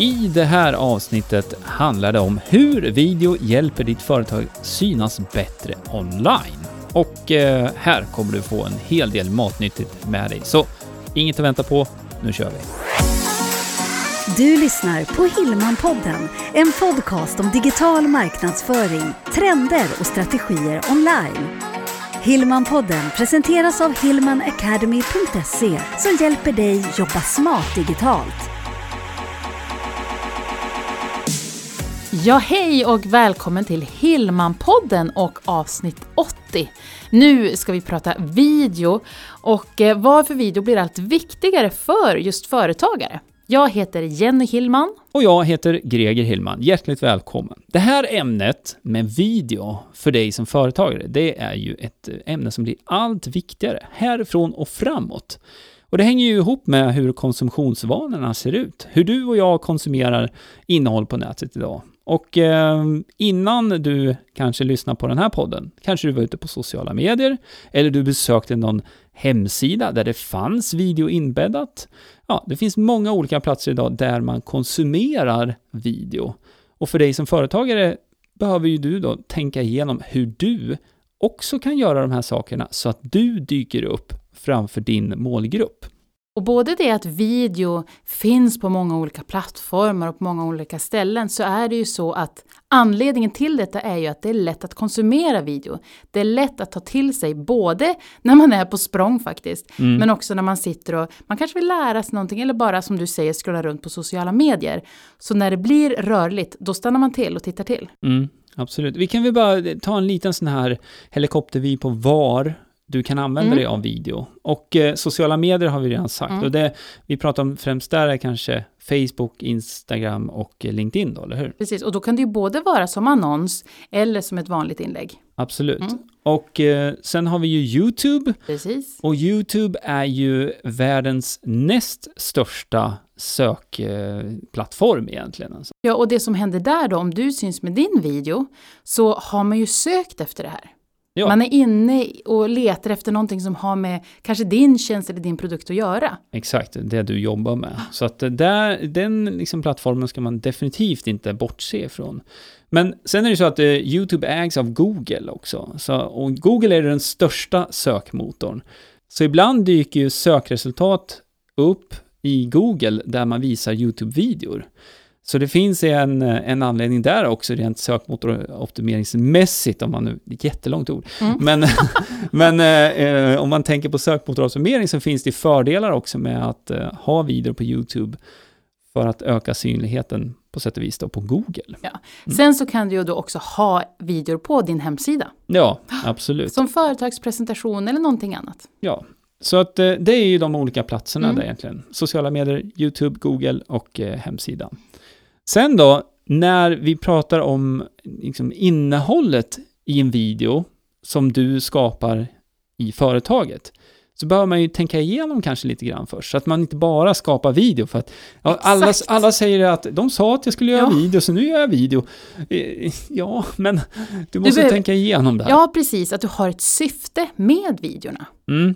I det här avsnittet handlar det om hur video hjälper ditt företag synas bättre online. Och eh, här kommer du få en hel del matnyttigt med dig. Så inget att vänta på, nu kör vi! Du lyssnar på Hillmanpodden, en podcast om digital marknadsföring, trender och strategier online. Hillmanpodden presenteras av hillmanacademy.se som hjälper dig jobba smart digitalt. Ja, hej och välkommen till Hillmanpodden och avsnitt 80. Nu ska vi prata video och eh, varför video blir allt viktigare för just företagare. Jag heter Jenny Hillman. Och jag heter Greger Hillman. Hjärtligt välkommen. Det här ämnet med video för dig som företagare, det är ju ett eh, ämne som blir allt viktigare härifrån och framåt. Och det hänger ju ihop med hur konsumtionsvanorna ser ut. Hur du och jag konsumerar innehåll på nätet idag. Och eh, innan du kanske lyssnar på den här podden, kanske du var ute på sociala medier, eller du besökte någon hemsida där det fanns video inbäddat. Ja, det finns många olika platser idag där man konsumerar video. Och för dig som företagare behöver ju du då tänka igenom hur du också kan göra de här sakerna så att du dyker upp framför din målgrupp. Och både det att video finns på många olika plattformar och på många olika ställen så är det ju så att anledningen till detta är ju att det är lätt att konsumera video. Det är lätt att ta till sig både när man är på språng faktiskt, mm. men också när man sitter och man kanske vill lära sig någonting eller bara som du säger scrolla runt på sociala medier. Så när det blir rörligt, då stannar man till och tittar till. Mm, absolut. Vi kan väl bara ta en liten sån här helikoptervy på var du kan använda mm. dig av video. Och eh, sociala medier har vi redan sagt. Mm. Och det vi pratar om främst där är kanske Facebook, Instagram och eh, LinkedIn då, eller hur? Precis, och då kan det ju både vara som annons eller som ett vanligt inlägg. Absolut. Mm. Och eh, sen har vi ju YouTube. Precis. Och YouTube är ju världens näst största sökplattform egentligen. Alltså. Ja, och det som händer där då, om du syns med din video, så har man ju sökt efter det här. Ja. Man är inne och letar efter någonting som har med kanske din tjänst eller din produkt att göra. Exakt, det du jobbar med. Så att där, den liksom plattformen ska man definitivt inte bortse ifrån. Men sen är det så att eh, YouTube ägs av Google också. Så, och Google är den största sökmotorn. Så ibland dyker ju sökresultat upp i Google där man visar YouTube-videor. Så det finns en, en anledning där också, rent sökmotoroptimeringsmässigt, om man nu, det är ett jättelångt ord. Mm. Men, men eh, om man tänker på sökmotoroptimering så finns det fördelar också med att eh, ha videor på YouTube för att öka synligheten på sätt och vis då på Google. Ja. Mm. Sen så kan du ju då också ha videor på din hemsida. Ja, absolut. Som företagspresentation eller någonting annat. Ja, så att eh, det är ju de olika platserna mm. där egentligen. Sociala medier, YouTube, Google och eh, hemsidan. Sen då, när vi pratar om liksom, innehållet i en video som du skapar i företaget, så behöver man ju tänka igenom kanske lite grann först, så att man inte bara skapar video för att ja, alla, alla säger att de sa att jag skulle göra ja. video, så nu gör jag video. Eh, ja, men du måste du behöver, tänka igenom det här. Ja, precis, att du har ett syfte med videorna. Mm.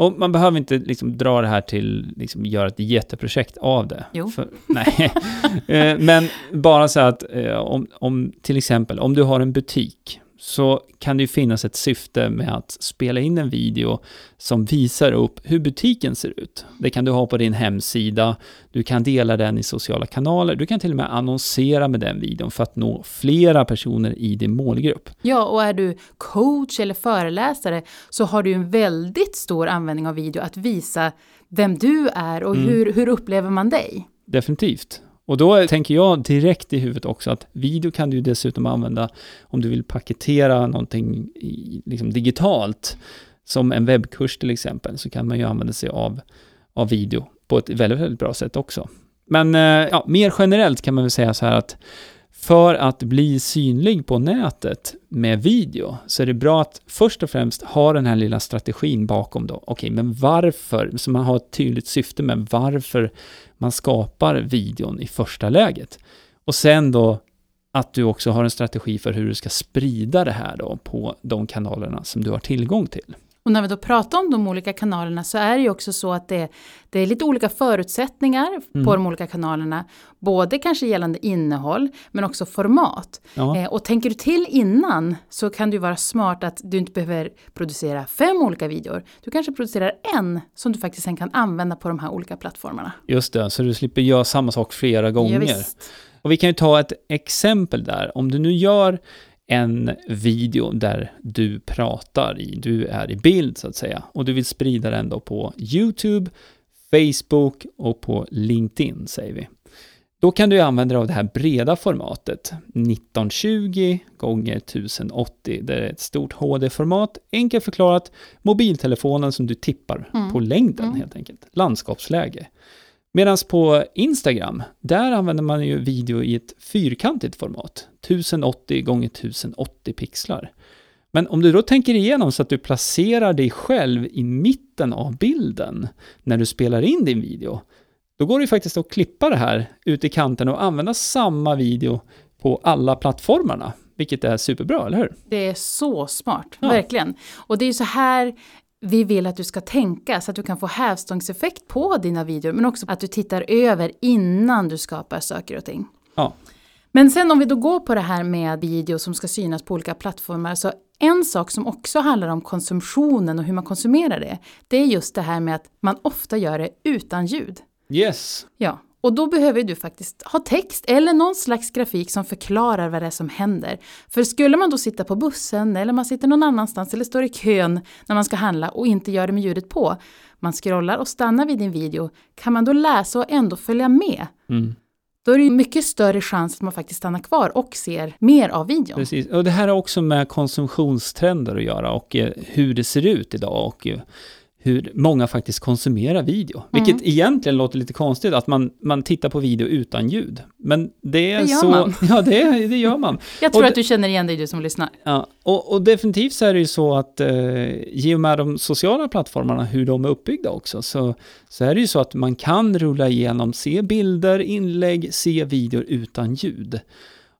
Och man behöver inte liksom dra det här till, liksom göra ett jätteprojekt av det. Jo. För, nej. Eh, men bara så att eh, om, om till exempel, om du har en butik så kan det ju finnas ett syfte med att spela in en video som visar upp hur butiken ser ut. Det kan du ha på din hemsida, du kan dela den i sociala kanaler, du kan till och med annonsera med den videon för att nå flera personer i din målgrupp. Ja, och är du coach eller föreläsare så har du en väldigt stor användning av video att visa vem du är och mm. hur, hur upplever man dig? Definitivt. Och då tänker jag direkt i huvudet också att video kan du dessutom använda om du vill paketera någonting i, liksom digitalt, som en webbkurs till exempel, så kan man ju använda sig av, av video på ett väldigt, väldigt bra sätt också. Men eh, ja, mer generellt kan man väl säga så här att för att bli synlig på nätet med video så är det bra att först och främst ha den här lilla strategin bakom då. Okej, okay, men varför? Så man har ett tydligt syfte med varför man skapar videon i första läget. Och sen då att du också har en strategi för hur du ska sprida det här då på de kanalerna som du har tillgång till. Och när vi då pratar om de olika kanalerna så är det ju också så att det, det är lite olika förutsättningar Mm. på de olika kanalerna. Både kanske gällande innehåll men också format. Ja. Eh, och tänker du till innan så kan det ju vara smart att du inte behöver producera fem olika videor. Du kanske producerar en som du faktiskt sen kan använda på de här olika plattformarna. Just det, så du slipper göra samma sak flera gånger. Ja. Och vi kan ju ta ett exempel där. Om du nu gör en video där du pratar i, du är i bild så att säga, och du vill sprida den då på YouTube, Facebook och på LinkedIn säger vi. Då kan du använda dig av det här breda formatet, 1920 gånger 1080. Det är ett stort HD-format, enkelt förklarat, mobiltelefonen som du tippar Mm. på längden Mm. helt enkelt, landskapsläge. Medan på Instagram, där använder man ju video i ett fyrkantigt format, 1080 gånger 1080 pixlar. Men om du då tänker igenom så att du placerar dig själv i mitten av bilden när du spelar in din video, då går det ju faktiskt att klippa det här ut i kanten och använda samma video på alla plattformarna, vilket är superbra, eller hur? Det är så smart, Ja. verkligen. Och det är ju så här vi vill att du ska tänka så att du kan få hävstångseffekt på dina videor men också att du tittar över innan du skapar saker och ting. Ja. Men sen om vi då går på det här med video som ska synas på olika plattformar så en sak som också handlar om konsumtionen och hur man konsumerar det, det är just det här med att man ofta gör det utan ljud. Yes, Ja, och då behöver du faktiskt ha text eller någon slags grafik som förklarar vad det är som händer. För skulle man då sitta på bussen eller man sitter någon annanstans eller står i kön när man ska handla och inte gör det med ljudet på, man scrollar och stannar vid din video, kan man då läsa och ändå följa med? mm. Då är det ju mycket större chans att man faktiskt stannar kvar och ser mer av videon. Precis, och det här har också med konsumtionstrender att göra och eh, hur det ser ut idag och eh, hur många faktiskt konsumerar video. Vilket Mm. egentligen låter lite konstigt att man, man tittar på video utan ljud. Men det är Det gör så... man. Ja, det, det gör man. Jag tror och att du känner igen dig du som lyssnar. Ja, och, och definitivt så är det ju så att eh, i och med de sociala plattformarna, hur de är uppbyggda också, så, så är det ju så att man kan rulla igenom, se bilder, inlägg, se videor utan ljud.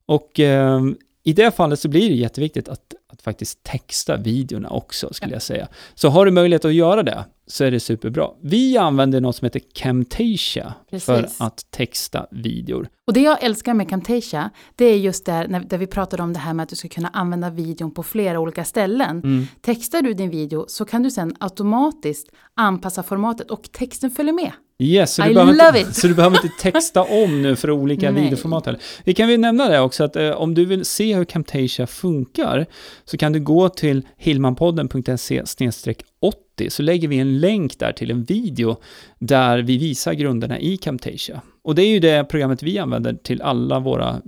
Och eh, i det fallet så blir det jätteviktigt att, att faktiskt texta videorna också, skulle jag säga. Så har du möjlighet att göra det, så är det superbra. Vi använder något som heter Camtasia för Precis. att texta videor. Och det jag älskar med Camtasia, det är just där, när, där vi pratade om det här med att du ska kunna använda videon på flera olika ställen. Mm. Textar du din video så kan du sen automatiskt anpassa formatet och texten följer med. Yes, så du, I behöver inte, så du behöver inte texta om nu för olika videoformat heller. Vi kan väl nämna det också att eh, om du vill se hur Camtasia funkar så kan du gå till hilmanpodden.se 80 så lägger vi en länk där till en video där vi visar grunderna i Camtasia. Och det är ju det programmet vi använder till alla våra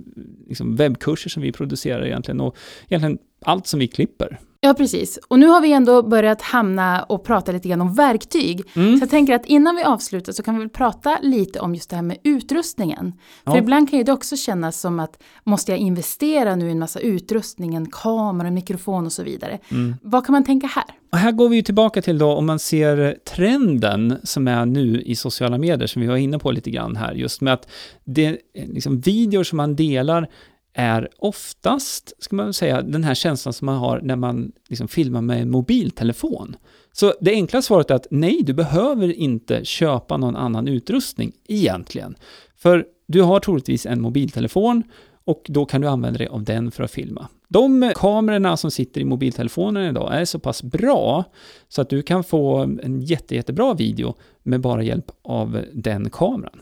liksom, webbkurser som vi producerar egentligen och egentligen allt som vi klipper. Ja, precis. Och nu har vi ändå börjat hamna och prata lite grann om verktyg. Mm. Så jag tänker att innan vi avslutar så kan vi väl prata lite om just det här med utrustningen. För Ja. ibland kan ju det också kännas som att måste jag investera nu i en massa utrustning, en kamera, en mikrofon och så vidare. Mm. Vad kan man tänka här? Och här går vi ju tillbaka till då om man ser trenden som är nu i sociala medier som vi var inne på lite grann här just med att det liksom videor som man delar är oftast, ska man säga, den här känslan som man har när man liksom filmar med en mobiltelefon. Så det enkla svaret är att nej, du behöver inte köpa någon annan utrustning egentligen. För du har troligtvis en mobiltelefon och då kan du använda dig av den för att filma. De kamerorna som sitter i mobiltelefonen idag är så pass bra så att du kan få en jätte, jättebra video med bara hjälp av den kameran.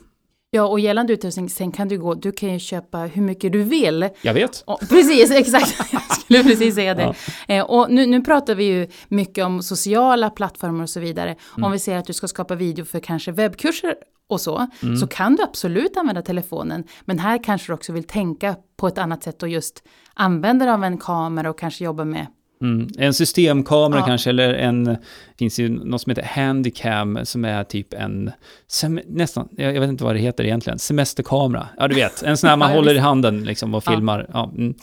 Ja, och gällande utrustning, sen kan du gå, du kan ju köpa hur mycket du vill. Jag vet. Och, precis, exakt. Jag skulle precis säga det. Ja. Eh, och nu, nu pratar vi ju mycket om sociala plattformar och så vidare. Mm. Om vi säger att du ska skapa video för kanske webbkurser och så, Mm. så kan du absolut använda telefonen. Men här kanske du också vill tänka på ett annat sätt och just använda dig av en kamera och kanske jobba med Mm. En systemkamera Ja. kanske, eller en, det finns ju något som heter Handycam, som är typ en, sem, nästan, jag, vet inte vad det heter egentligen, semesterkamera. Ja, du vet, en sån här man håller i handen liksom och filmar. Ja. Mm.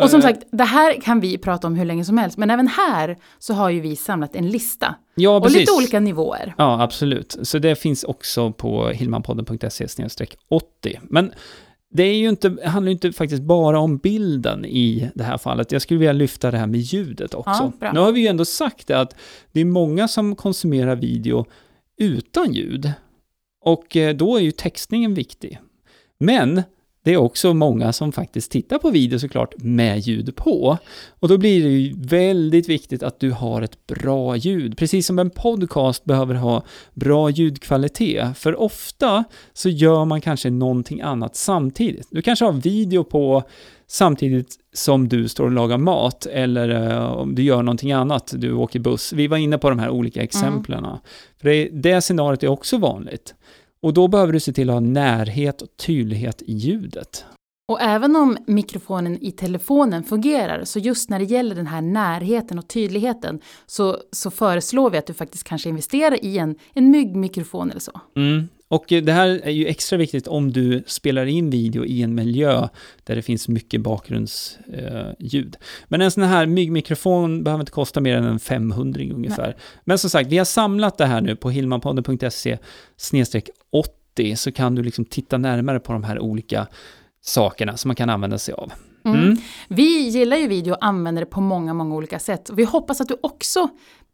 Och som sagt, det här kan vi prata om hur länge som helst, men även här så har ju vi samlat en lista. ja, och precis. lite olika nivåer. Ja, absolut. Så det finns också på hilmanpodden.se 80. Men det är ju inte, handlar ju inte faktiskt bara om bilden i det här fallet. Jag skulle vilja lyfta det här med ljudet också. Ja, nu har vi ju ändå sagt det att det är många som konsumerar video utan ljud. Och eh, då är ju textningen viktig. Men det är också många som faktiskt tittar på video såklart med ljud på. Och då blir det ju väldigt viktigt att du har ett bra ljud. Precis som en podcast behöver ha bra ljudkvalitet. För ofta så gör man kanske någonting annat samtidigt. Du kanske har video på samtidigt som du står och lagar mat eller eh, om du gör någonting annat, du åker buss. Vi var inne på de här olika exemplen. För det, det scenariot är också vanligt. Och då behöver du se till att ha närhet och tydlighet i ljudet. Och även om mikrofonen i telefonen fungerar, så just när det gäller den här närheten och tydligheten, så, så föreslår vi att du faktiskt kanske investerar i en, en myggmikrofon eller så. Mm. Och det här är ju extra viktigt om du spelar in video i en miljö där det finns mycket bakgrundsljud. Men en sån här myggmikrofon behöver inte kosta mer än en 500 ungefär. Men som sagt, vi har samlat det här nu på hilmanpodden.se 80 så kan du liksom titta närmare på de här olika sakerna som man kan använda sig av. Mm. Vi gillar ju video och använder det på många, många olika sätt. Vi hoppas att du också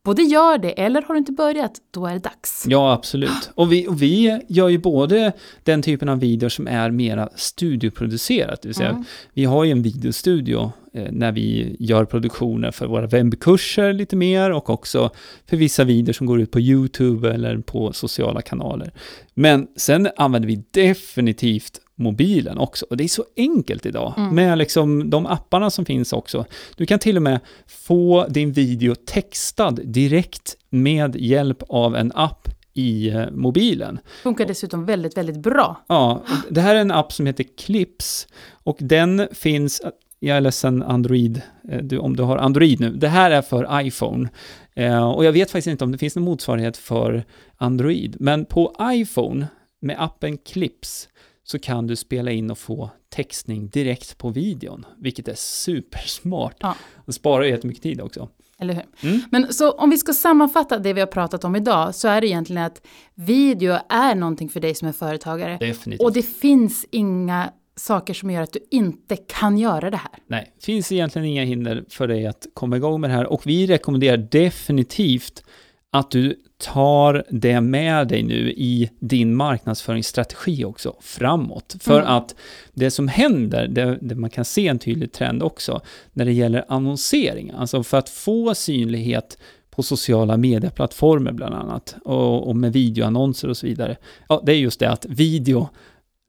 både gör det, eller har du inte börjat, då är det dags. Ja, absolut. Och vi, och vi gör ju både den typen av videor som är mera studioproducerat, det vill säga Mm. vi har ju en videostudio eh, när vi gör produktioner för våra webbkurser lite mer och också för vissa videor som går ut på YouTube eller på sociala kanaler. Men sen använder vi definitivt mobilen också. Och det är så enkelt idag Mm. med liksom de apparna som finns också. Du kan till och med få din video textad direkt med hjälp av en app i eh, mobilen. Funkar dessutom väldigt, väldigt bra. Ja, det här är en app som heter Clips och den finns, jag är ledsen Android, eh, du, om du har Android nu, det här är för iPhone. Eh, och jag vet faktiskt inte om det finns någon motsvarighet för Android, men på iPhone med appen Clips så kan du spela in och få textning direkt på videon, vilket är supersmart. Ja. Och sparar ju jättemycket tid också. Eller hur? Mm. Men så om vi ska sammanfatta det vi har pratat om idag så är det egentligen att video är någonting för dig som är företagare. Definitivt. Och det finns inga saker som gör att du inte kan göra det här. Nej, finns egentligen inga hinder för dig att komma igång med det här och vi rekommenderar definitivt att du tar det med dig nu i din marknadsföringsstrategi också framåt. För Mm. att det som händer, det, det man kan se en tydlig trend också, när det gäller annonsering, alltså för att få synlighet på sociala medieplattformar bland annat, och, och med videoannonser och så vidare. Ja, det är just det att video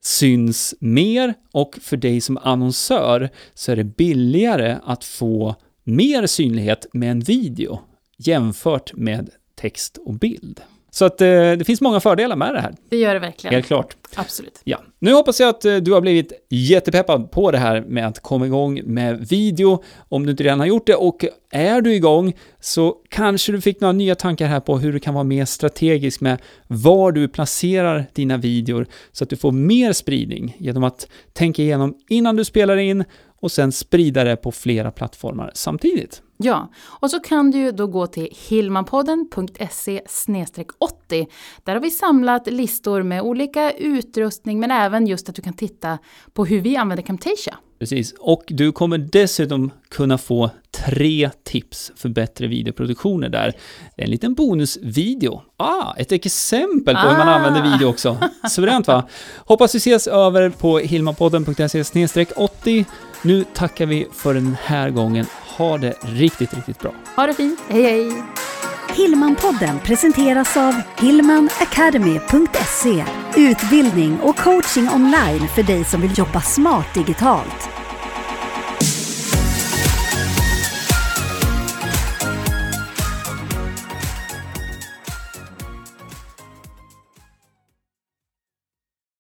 syns mer och för dig som annonsör så är det billigare att få mer synlighet med en video jämfört med text och bild. Så att eh, det finns många fördelar med det här, Det gör det verkligen. helt klart. Absolut. Ja, nu hoppas jag att eh, du har blivit jättepeppad på det här med att komma igång med video, om du inte redan har gjort det. Och är du igång så kanske du fick några nya tankar här på hur du kan vara mer strategisk med var du placerar dina videor så att du får mer spridning genom att tänka igenom innan du spelar in och sen sprida det på flera plattformar samtidigt. Ja, och så kan du då gå till hilmanpodden.se 80. Där har vi samlat listor med olika utrustning men även just att du kan titta på hur vi använder Camtasia. Precis, och du kommer dessutom kunna få tre tips för bättre videoproduktioner där. En liten bonusvideo. Ah, ett exempel på hur man Ah. använder video också. Suveränt va? Hoppas vi ses över på hilmapodden.se 80. Nu tackar vi för den här gången. Ha det riktigt, riktigt bra. Ha det fint, hej hej! Hillmanpodden presenteras av hillmanacademy.se Utbildning och coaching online för dig som vill jobba smart digitalt.